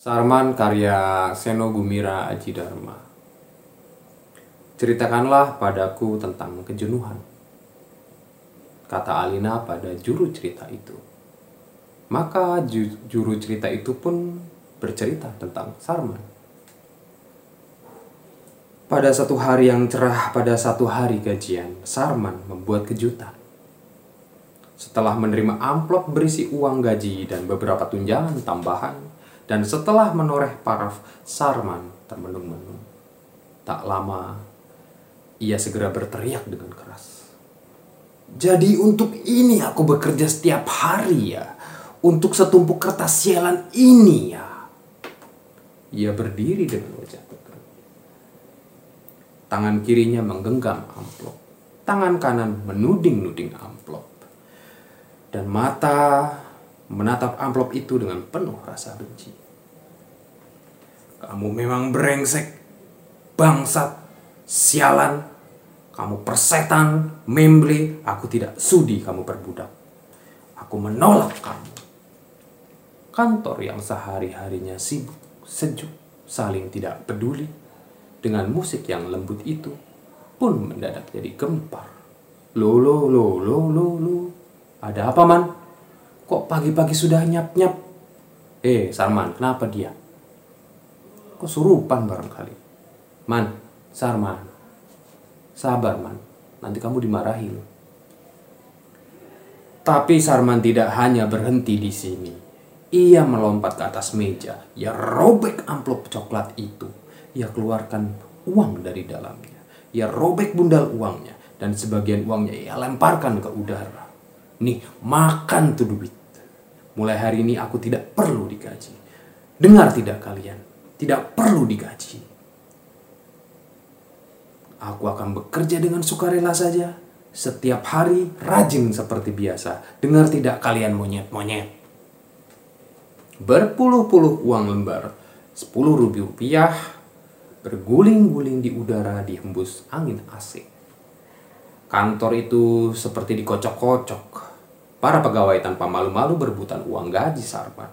Sarman karya Seno Gumira Aji Dharma. Ceritakanlah padaku tentang kejenuhan. Kata Alina pada juru cerita itu. Maka ju- juru cerita itu pun bercerita tentang Sarman. Pada satu hari yang cerah pada satu hari gajian, Sarman membuat kejutan. Setelah menerima amplop berisi uang gaji dan beberapa tunjangan tambahan, dan setelah menoreh paraf Sarman termenung-menung. Tak lama, ia segera berteriak dengan keras. Jadi untuk ini aku bekerja setiap hari ya. Untuk setumpuk kertas sialan ini ya. Ia berdiri dengan wajah tegang. Tangan kirinya menggenggam amplop. Tangan kanan menuding-nuding amplop. Dan mata menatap amplop itu dengan penuh rasa benci. Kamu memang brengsek, bangsat, sialan, kamu persetan, memble, aku tidak sudi kamu berbudak. Aku menolak kamu. Kantor yang sehari-harinya sibuk, sejuk, saling tidak peduli dengan musik yang lembut itu pun mendadak jadi gempar. Lo lo lo lo lo lo. Ada apa man? Kok pagi-pagi sudah nyap-nyap? Eh, Sarman, kenapa dia? Kok surupan barangkali? Man, Sarman. Sabar, Man. Nanti kamu dimarahi loh. Tapi Sarman tidak hanya berhenti di sini. Ia melompat ke atas meja. Ia robek amplop coklat itu. Ia keluarkan uang dari dalamnya. Ia robek bundal uangnya. Dan sebagian uangnya ia lemparkan ke udara. Nih, makan tuh duit. Mulai hari ini aku tidak perlu digaji. Dengar tidak kalian? Tidak perlu digaji. Aku akan bekerja dengan sukarela saja. Setiap hari rajin seperti biasa. Dengar tidak kalian monyet-monyet? Berpuluh-puluh uang lembar, 10 rupiah, berguling-guling di udara dihembus angin AC. Kantor itu seperti dikocok-kocok. Para pegawai tanpa malu-malu berebutan uang gaji Sarman.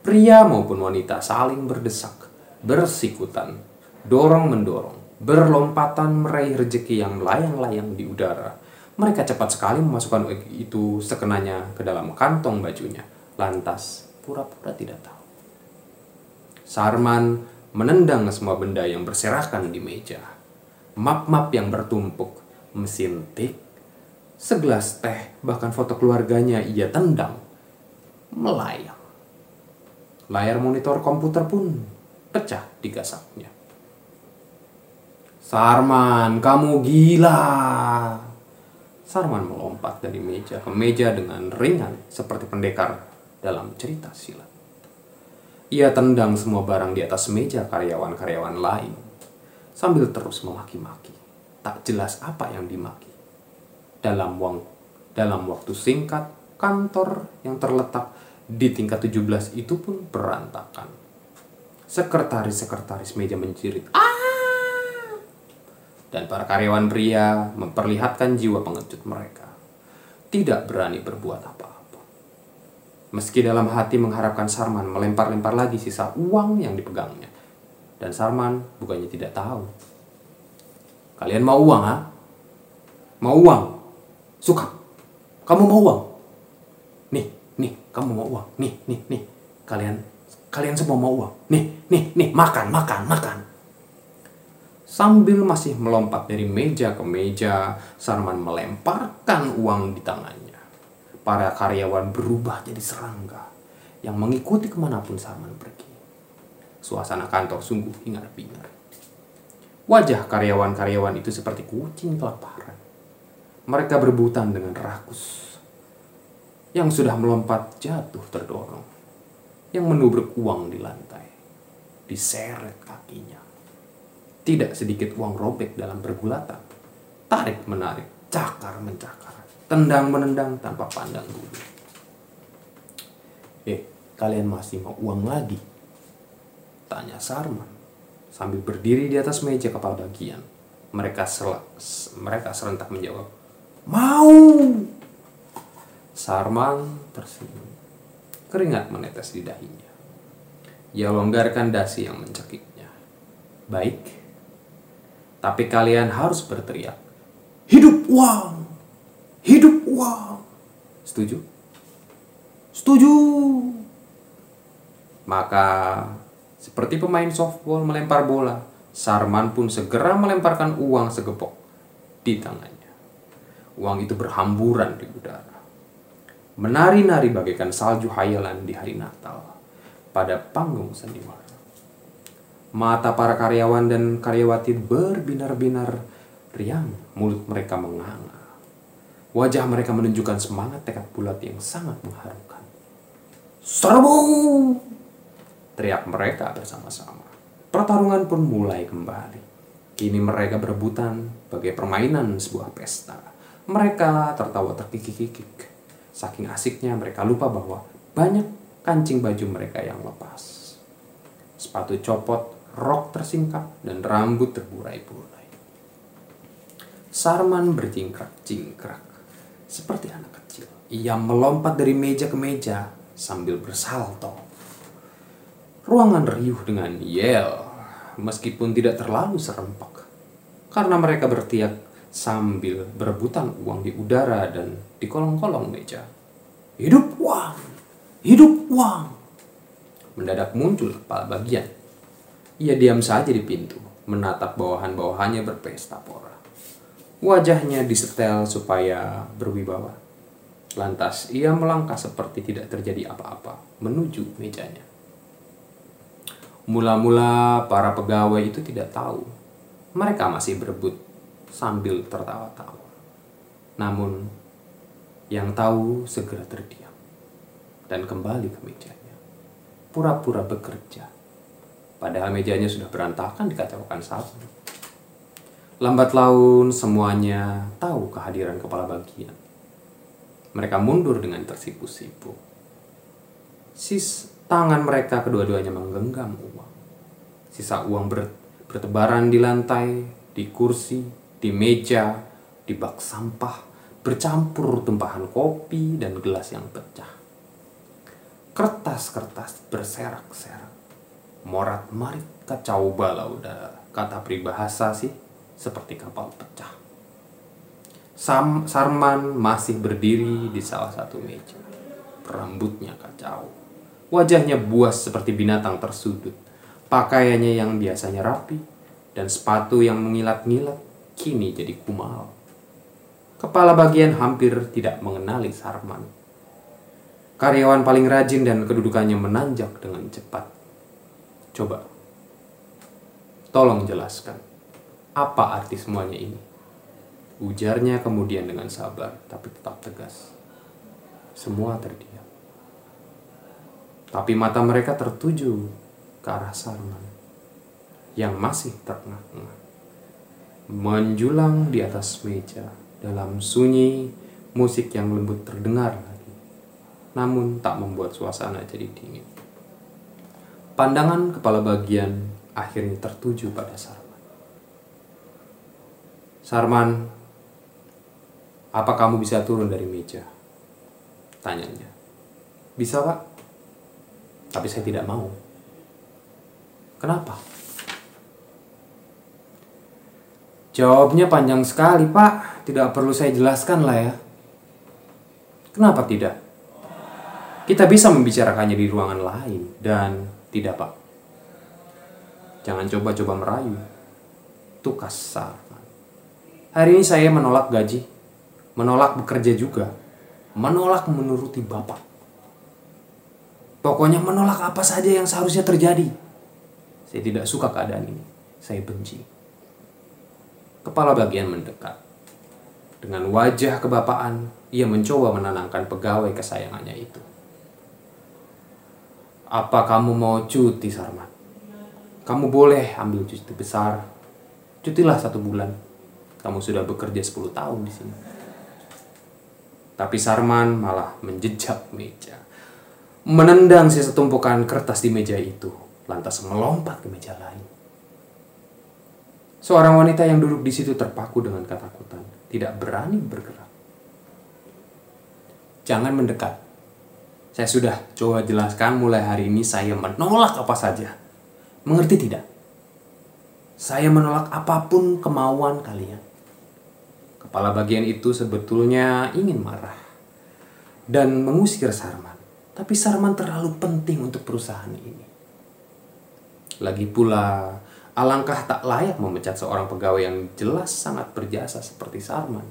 Pria maupun wanita saling berdesak, bersikutan, dorong-mendorong, berlompatan meraih rejeki yang layang-layang di udara. Mereka cepat sekali memasukkan itu sekenanya ke dalam kantong bajunya. Lantas, pura-pura tidak tahu. Sarman menendang semua benda yang berserakan di meja. Map-map yang bertumpuk, mesin tik, segelas teh, bahkan foto keluarganya ia tendang. Melayang. Layar monitor komputer pun pecah digasaknya. Sarman, kamu gila. Sarman melompat dari meja ke meja dengan ringan seperti pendekar dalam cerita silat. Ia tendang semua barang di atas meja karyawan-karyawan lain sambil terus memaki-maki. Tak jelas apa yang dimaki. Dalam uang dalam waktu singkat, kantor yang terletak di tingkat 17 itu pun berantakan. Sekretaris-sekretaris meja menjerit, "Ah!" Dan para karyawan pria memperlihatkan jiwa pengecut mereka. Tidak berani berbuat apa-apa. Meski dalam hati mengharapkan Sarman melempar-lempar lagi sisa uang yang dipegangnya. Dan Sarman bukannya tidak tahu. Kalian mau uang, ha? Mau uang? Suka? Kamu mau uang? Nih, nih, kamu mau uang? Nih, nih, nih. Kalian, kalian semua mau uang? Nih, nih, nih, makan, makan, makan. Sambil masih melompat dari meja ke meja, Sarman melemparkan uang di tangannya. Para karyawan berubah jadi serangga yang mengikuti ke mana pun Sarman pergi. Suasana kantor sungguh hingar-bingar. Wajah karyawan-karyawan itu seperti kucing kelaparan. Mereka berebutan dengan rakus. Yang sudah melompat jatuh terdorong. Yang menubruk uang di lantai. Diseret kakinya. Tidak sedikit uang robek dalam pergulatan. Tarik menarik, cakar mencakar. Tendang menendang tanpa pandang bulu. Eh, kalian masih mau uang lagi? Tanya Sarman sambil berdiri di atas meja kepala bagian. Mereka sel mereka serentak menjawab, "Mau." Sarman tersenyum. Keringat menetes di dahinya. Ia longgarkan dasi yang mencekiknya. Baik, tapi kalian harus berteriak. Hidup uang! Hidup uang! Setuju? Setuju! Maka, seperti pemain softball melempar bola, Sarman pun segera melemparkan uang segepok di tangannya. Uang itu berhamburan di udara. Menari-nari bagaikan salju hayalan di hari Natal pada panggung sandiwara. Mata para karyawan dan karyawati berbinar-binar riang, mulut mereka menganga. Wajah mereka menunjukkan semangat tekad bulat yang sangat mengharukan. Serbu! Teriak mereka bersama-sama. Pertarungan pun mulai kembali. Kini mereka berebutan bagai permainan sebuah pesta. Mereka tertawa terkikik-kikik. Saking asiknya mereka lupa bahwa banyak kancing baju mereka yang lepas. Sepatu copot, rok tersingkap, dan rambut terburai-burai. Sarman berjingkrak-jingkrak, seperti anak kecil. Ia melompat dari meja ke meja sambil bersalto. Ruangan riuh dengan yel, meskipun tidak terlalu serempak. Karena mereka bertiak sambil berebutan uang di udara dan di kolong-kolong meja. Hidup uang! Hidup uang! Mendadak muncul kepala bagian. Ia diam saja di pintu, menatap bawahan-bawahannya berpesta pora. Wajahnya disetel supaya berwibawa. Lantas ia melangkah seperti tidak terjadi apa-apa menuju mejanya. Mula-mula para pegawai itu tidak tahu. Mereka masih berebut sambil tertawa-tawa. Namun, yang tahu segera terdiam dan kembali ke mejanya. Pura-pura bekerja. Padahal mejanya sudah berantakan dikacaukan sapu. Lambat laun semuanya tahu kehadiran kepala bagian. Mereka mundur dengan tersipu-sipu. Sis tangan mereka kedua-duanya menggenggam uang. Sisa uang ber, bertebaran di lantai, di kursi, di meja, di bak sampah, bercampur tumpahan kopi dan gelas yang pecah. Kertas-kertas berserak-serak. Morat marit kacau balau dah kata peribahasa sih seperti kapal pecah. Sam Sarman masih berdiri di salah satu meja. Rambutnya kacau. Wajahnya buas seperti binatang tersudut. Pakaiannya yang biasanya rapi dan sepatu yang mengilat-ngilat kini jadi kumal. Kepala bagian hampir tidak mengenali Sarman Karyawan paling rajin dan kedudukannya menanjak dengan cepat. Coba, tolong jelaskan, apa arti semuanya ini? Ujarnya kemudian dengan sabar, tapi tetap tegas. Semua terdiam. Tapi mata mereka tertuju ke arah Sarman yang masih terengah-engah. Menjulang di atas meja dalam sunyi musik yang lembut terdengar namun tak membuat suasana jadi dingin. Pandangan kepala bagian akhirnya tertuju pada Sarman. Sarman, apa kamu bisa turun dari meja? Tanyanya. Bisa pak, tapi saya tidak mau. Kenapa? Jawabnya panjang sekali pak, tidak perlu saya jelaskan lah ya. Kenapa tidak? Kita bisa membicarakannya di ruangan lain dan tidak pak. Jangan coba-coba merayu. Itu kasar. Hari ini saya menolak gaji, menolak bekerja juga, menolak menuruti bapak. Pokoknya menolak apa saja yang seharusnya terjadi. Saya tidak suka keadaan ini. Saya benci. Kepala bagian mendekat. Dengan wajah kebapaan, ia mencoba menenangkan pegawai kesayangannya itu. Apa kamu mau cuti, Sarman? Kamu boleh ambil cuti besar. Cutilah satu bulan. Kamu sudah bekerja 10 tahun di sini. Tapi Sarman malah menjejak meja. Menendang sisa tumpukan kertas di meja itu. Lantas melompat ke meja lain. Seorang wanita yang duduk di situ terpaku dengan ketakutan. Tidak berani bergerak. Jangan mendekat. Saya sudah coba jelaskan mulai hari ini saya menolak apa saja. Mengerti tidak? Saya menolak apa pun kemauan kalian. Kepala bagian itu sebetulnya ingin marah dan mengusir Sarman. Tapi Sarman terlalu penting untuk perusahaan ini. Lagi pula, alangkah tak layak memecat seorang pegawai yang jelas sangat berjasa seperti Sarman.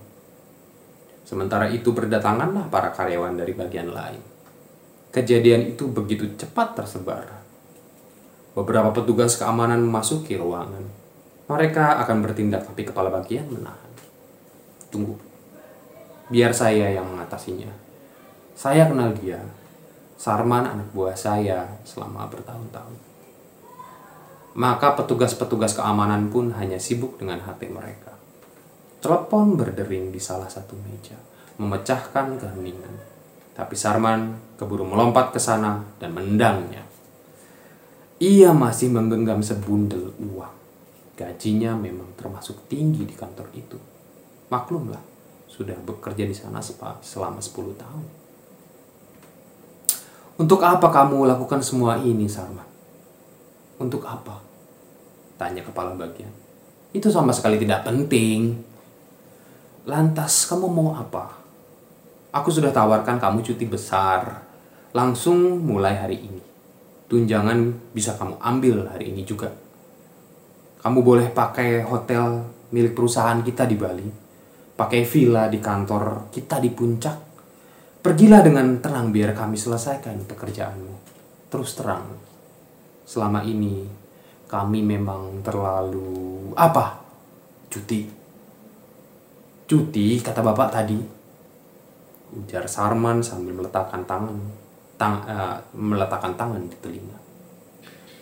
Sementara itu berdatanganlah para karyawan dari bagian lain. Kejadian itu begitu cepat tersebar. Beberapa petugas keamanan memasuki ruangan. Mereka akan bertindak tapi kepala bagian menahan. Tunggu. Biar saya yang mengatasinya. Saya kenal dia. Sarman anak buah saya selama bertahun-tahun. Maka petugas-petugas keamanan pun hanya sibuk dengan hati mereka. Telepon berdering di salah satu meja, memecahkan keheningan. Tapi Sarman keburu melompat ke sana dan mendangnya. Ia masih menggenggam sebundel uang. Gajinya memang termasuk tinggi di kantor itu. Maklumlah, sudah bekerja di sana selama 10 tahun. Untuk apa kamu lakukan semua ini, Sarman? Untuk apa? Tanya kepala bagian. Itu sama sekali tidak penting. Lantas kamu mau apa? Aku sudah tawarkan kamu cuti besar. Langsung mulai hari ini. Tunjangan bisa kamu ambil hari ini juga. Kamu boleh pakai hotel milik perusahaan kita di Bali. Pakai villa di kantor kita di puncak Pergilah dengan tenang biar kami selesaikan pekerjaanmu. Terus terang, selama ini kami memang terlalu apa? Cuti. Cuti kata bapak tadi. Ujar Sarman sambil meletakkan tangan tang, uh, meletakkan tangan di telinga.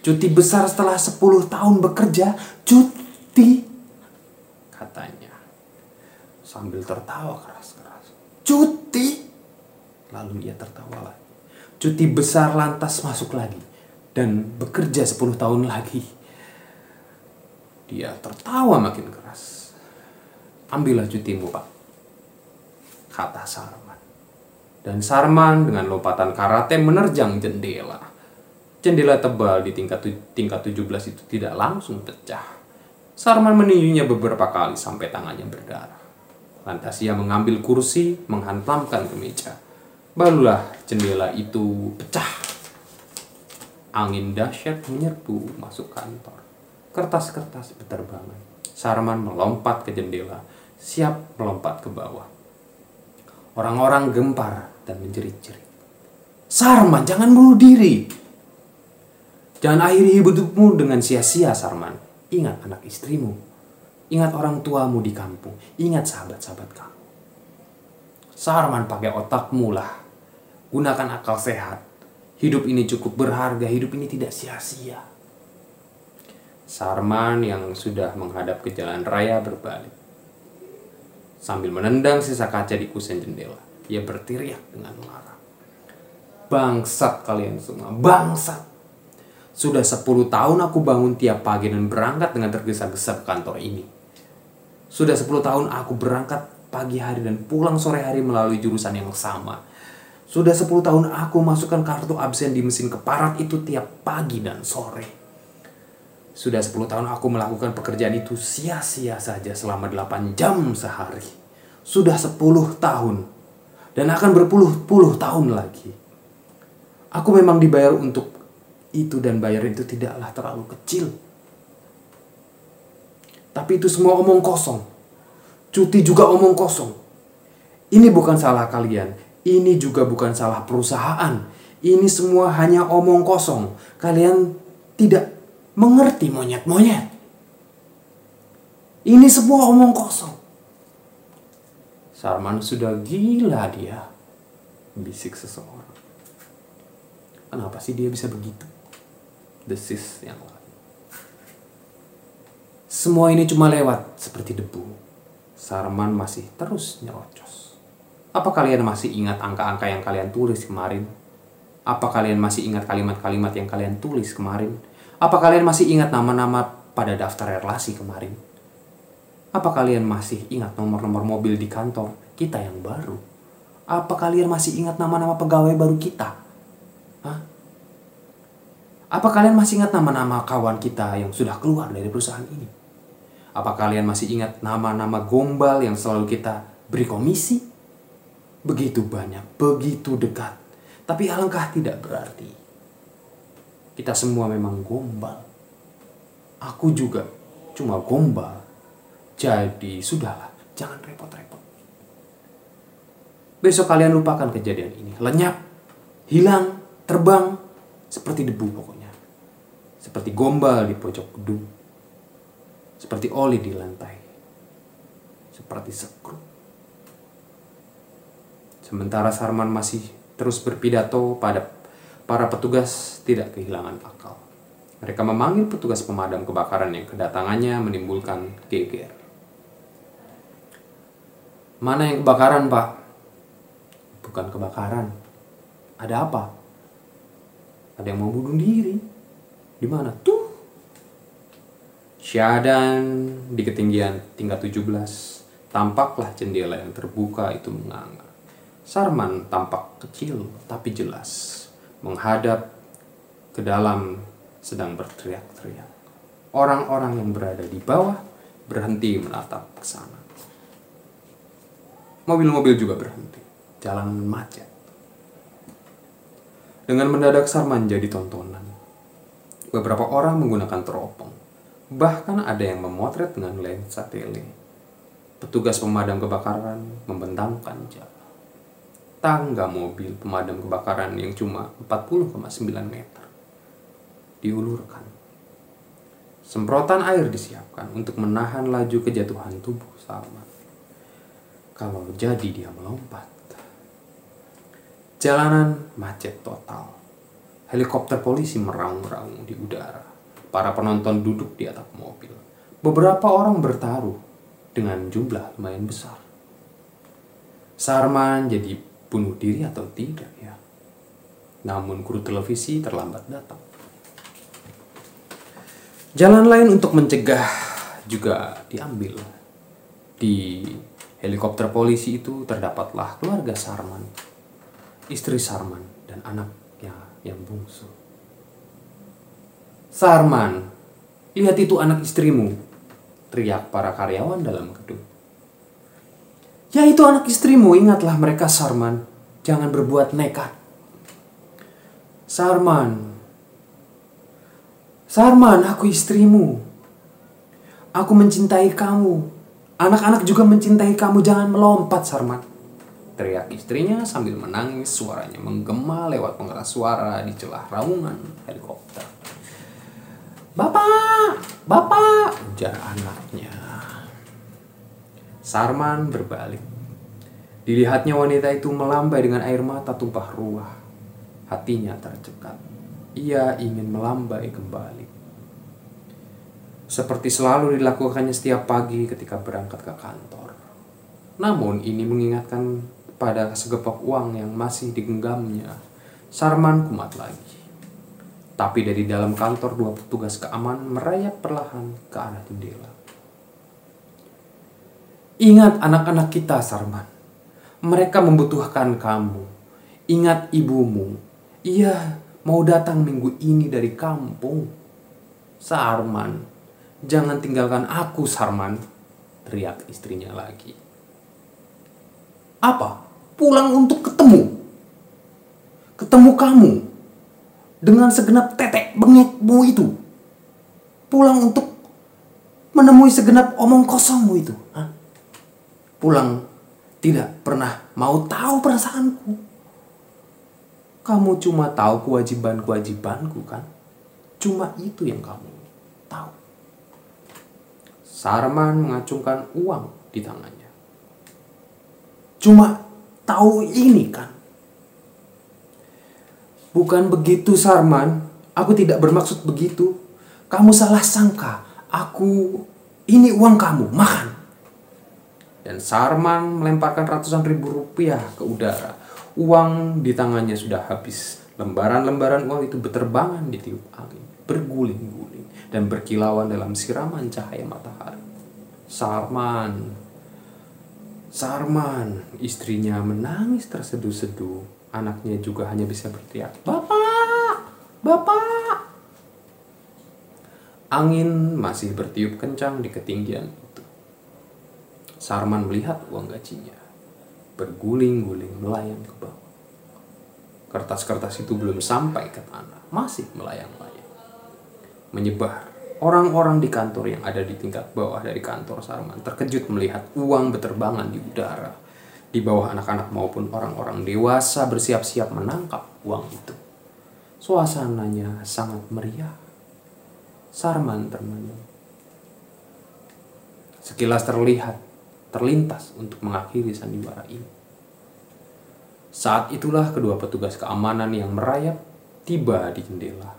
Cuti besar setelah 10 tahun bekerja, cuti katanya sambil tertawa keras-keras. Cuti Lalu ia tertawa lagi. Cuti besar lantas masuk lagi. Dan bekerja 10 tahun lagi. Dia tertawa makin keras. Ambillah cutimu pak. Kata Sarman. Dan Sarman dengan lompatan karate menerjang jendela. Jendela tebal di tingkat, tingkat 17 itu tidak langsung pecah. Sarman meninjunya beberapa kali sampai tangannya berdarah. Lantas ia mengambil kursi, menghantamkan ke meja. Barulah jendela itu pecah. Angin dahsyat menyerbu masuk kantor. Kertas-kertas berterbangan. Sarman melompat ke jendela, siap melompat ke bawah. Orang-orang gempar dan menjerit-jerit. Sarman, jangan bunuh diri. Jangan akhiri hidupmu dengan sia-sia, Sarman. Ingat anak istrimu. Ingat orang tuamu di kampung. Ingat sahabat-sahabat kamu. Sarman pakai otakmu lah. Gunakan akal sehat. Hidup ini cukup berharga, hidup ini tidak sia-sia. Sarman yang sudah menghadap ke jalan raya berbalik. Sambil menendang sisa kaca di kusen jendela, ia berteriak dengan marah. Bangsat kalian semua, bangsat. Sudah 10 tahun aku bangun tiap pagi dan berangkat dengan tergesa-gesa ke kantor ini. Sudah 10 tahun aku berangkat pagi hari dan pulang sore hari melalui jurusan yang sama sudah 10 tahun aku masukkan kartu absen di mesin keparat itu tiap pagi dan sore. Sudah 10 tahun aku melakukan pekerjaan itu sia-sia saja selama 8 jam sehari. Sudah 10 tahun. Dan akan berpuluh-puluh tahun lagi. Aku memang dibayar untuk itu dan bayar itu tidaklah terlalu kecil. Tapi itu semua omong kosong. Cuti juga omong kosong. Ini bukan salah kalian. Ini juga bukan salah perusahaan. Ini semua hanya omong kosong. Kalian tidak mengerti monyet-monyet. Ini semua omong kosong. Sarman sudah gila dia. Bisik seseorang. Kenapa sih dia bisa begitu? Desis yang lain. Semua ini cuma lewat seperti debu. Sarman masih terus nyerocos. Apa kalian masih ingat angka-angka yang kalian tulis kemarin? Apa kalian masih ingat kalimat-kalimat yang kalian tulis kemarin? Apa kalian masih ingat nama-nama pada daftar relasi kemarin? Apa kalian masih ingat nomor-nomor mobil di kantor kita yang baru? Apa kalian masih ingat nama-nama pegawai baru kita? Hah? Apa kalian masih ingat nama-nama kawan kita yang sudah keluar dari perusahaan ini? Apa kalian masih ingat nama-nama gombal yang selalu kita beri komisi? Begitu banyak, begitu dekat. Tapi alangkah tidak berarti. Kita semua memang gombal. Aku juga cuma gombal. Jadi sudahlah, jangan repot-repot. Besok kalian lupakan kejadian ini. Lenyap, hilang, terbang, seperti debu pokoknya. Seperti gombal di pojok gedung. Seperti oli di lantai. Seperti sekrup. Sementara Sarman masih terus berpidato pada para petugas tidak kehilangan akal. Mereka memanggil petugas pemadam kebakaran yang kedatangannya menimbulkan geger. Mana yang kebakaran, Pak? Bukan kebakaran. Ada apa? Ada yang mau bunuh diri. Di mana? Tuh. Syadan di ketinggian tingkat 17. Tampaklah jendela yang terbuka itu menganga. Sarman tampak kecil tapi jelas. Menghadap ke dalam sedang berteriak-teriak. Orang-orang yang berada di bawah berhenti menatap ke sana. Mobil-mobil juga berhenti. Jalan macet. Dengan mendadak Sarman jadi tontonan. Beberapa orang menggunakan teropong. Bahkan ada yang memotret dengan lensa tele. Petugas pemadam kebakaran membentangkan jalan. Tangga mobil pemadam kebakaran yang cuma 40,9 meter diulurkan. Semprotan air disiapkan untuk menahan laju kejatuhan tubuh Salman. Kalau jadi dia melompat. Jalanan macet total. Helikopter polisi meraung-raung di udara. Para penonton duduk di atap mobil. Beberapa orang bertaruh dengan jumlah lumayan besar. Sarman jadi bunuh diri atau tidak ya. Namun kru televisi terlambat datang. Jalan lain untuk mencegah juga diambil. Di helikopter polisi itu terdapatlah keluarga Sarman, istri Sarman, dan anaknya yang bungsu. Sarman, lihat itu anak istrimu, teriak para karyawan dalam gedung. Ya itu anak istrimu, ingatlah mereka Sarman, jangan berbuat nekat. Sarman, Sarman, aku istrimu. Aku mencintai kamu. Anak-anak juga mencintai kamu. Jangan melompat, Sarman. Teriak istrinya sambil menangis. Suaranya menggema lewat pengeras suara di celah raungan helikopter. Bapak! Bapak! Ujar anaknya. Sarman berbalik. Dilihatnya wanita itu melambai dengan air mata tumpah ruah. Hatinya tercekat ia ingin melambai kembali. Seperti selalu dilakukannya setiap pagi ketika berangkat ke kantor. Namun ini mengingatkan pada segepok uang yang masih digenggamnya. Sarman kumat lagi. Tapi dari dalam kantor dua petugas keamanan merayap perlahan ke arah jendela. Ingat anak-anak kita, Sarman. Mereka membutuhkan kamu. Ingat ibumu. Iya, mau datang minggu ini dari kampung. Sarman, jangan tinggalkan aku, Sarman. Teriak istrinya lagi. Apa? Pulang untuk ketemu. Ketemu kamu. Dengan segenap tetek bengekmu itu. Pulang untuk menemui segenap omong kosongmu itu. Hah? Pulang tidak pernah mau tahu perasaanku kamu cuma tahu kewajiban-kewajibanku kan? Cuma itu yang kamu tahu. Sarman mengacungkan uang di tangannya. Cuma tahu ini kan? Bukan begitu Sarman, aku tidak bermaksud begitu. Kamu salah sangka, aku ini uang kamu, makan. Dan Sarman melemparkan ratusan ribu rupiah ke udara Uang di tangannya sudah habis. Lembaran-lembaran uang itu berterbangan di tiup angin, berguling-guling, dan berkilauan dalam siraman cahaya matahari. Sarman, Sarman, istrinya menangis terseduh-seduh. Anaknya juga hanya bisa berteriak, Bapak, Bapak! Angin masih bertiup kencang di ketinggian. Sarman melihat uang gajinya berguling-guling melayang ke bawah. Kertas-kertas itu belum sampai ke tanah, masih melayang-layang. Menyebar. Orang-orang di kantor yang ada di tingkat bawah dari kantor Sarman terkejut melihat uang beterbangan di udara. Di bawah anak-anak maupun orang-orang dewasa bersiap-siap menangkap uang itu. Suasananya sangat meriah. Sarman termenung. Sekilas terlihat, terlintas untuk mengakhiri sandiwara ini. Saat itulah kedua petugas keamanan yang merayap tiba di jendela.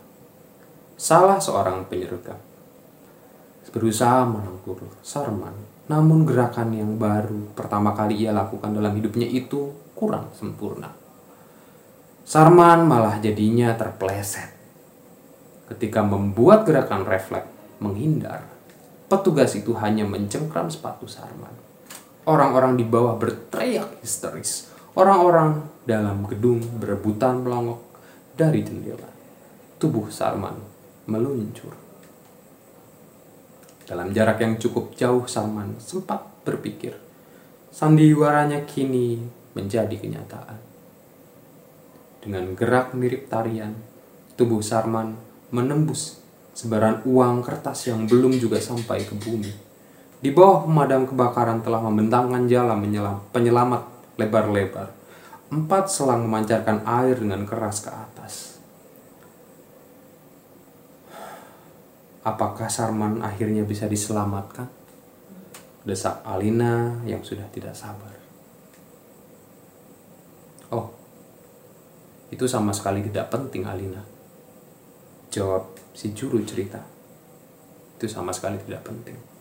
Salah seorang penyergap berusaha menangkur Sarman. Namun gerakan yang baru pertama kali ia lakukan dalam hidupnya itu kurang sempurna. Sarman malah jadinya terpleset. Ketika membuat gerakan refleks menghindar, petugas itu hanya mencengkram sepatu Sarman. Orang-orang di bawah berteriak histeris. Orang-orang dalam gedung berebutan melongok dari jendela. Tubuh Sarman meluncur. Dalam jarak yang cukup jauh Salman sempat berpikir. Sandiwaranya kini menjadi kenyataan. Dengan gerak mirip tarian, tubuh Sarman menembus sebaran uang kertas yang belum juga sampai ke bumi. Di bawah pemadam kebakaran telah membentangkan jalan menyelam, penyelamat lebar-lebar. Empat selang memancarkan air dengan keras ke atas. Apakah Sarman akhirnya bisa diselamatkan? Desak Alina yang sudah tidak sabar. Oh, itu sama sekali tidak penting Alina. Jawab si juru cerita. Itu sama sekali tidak penting.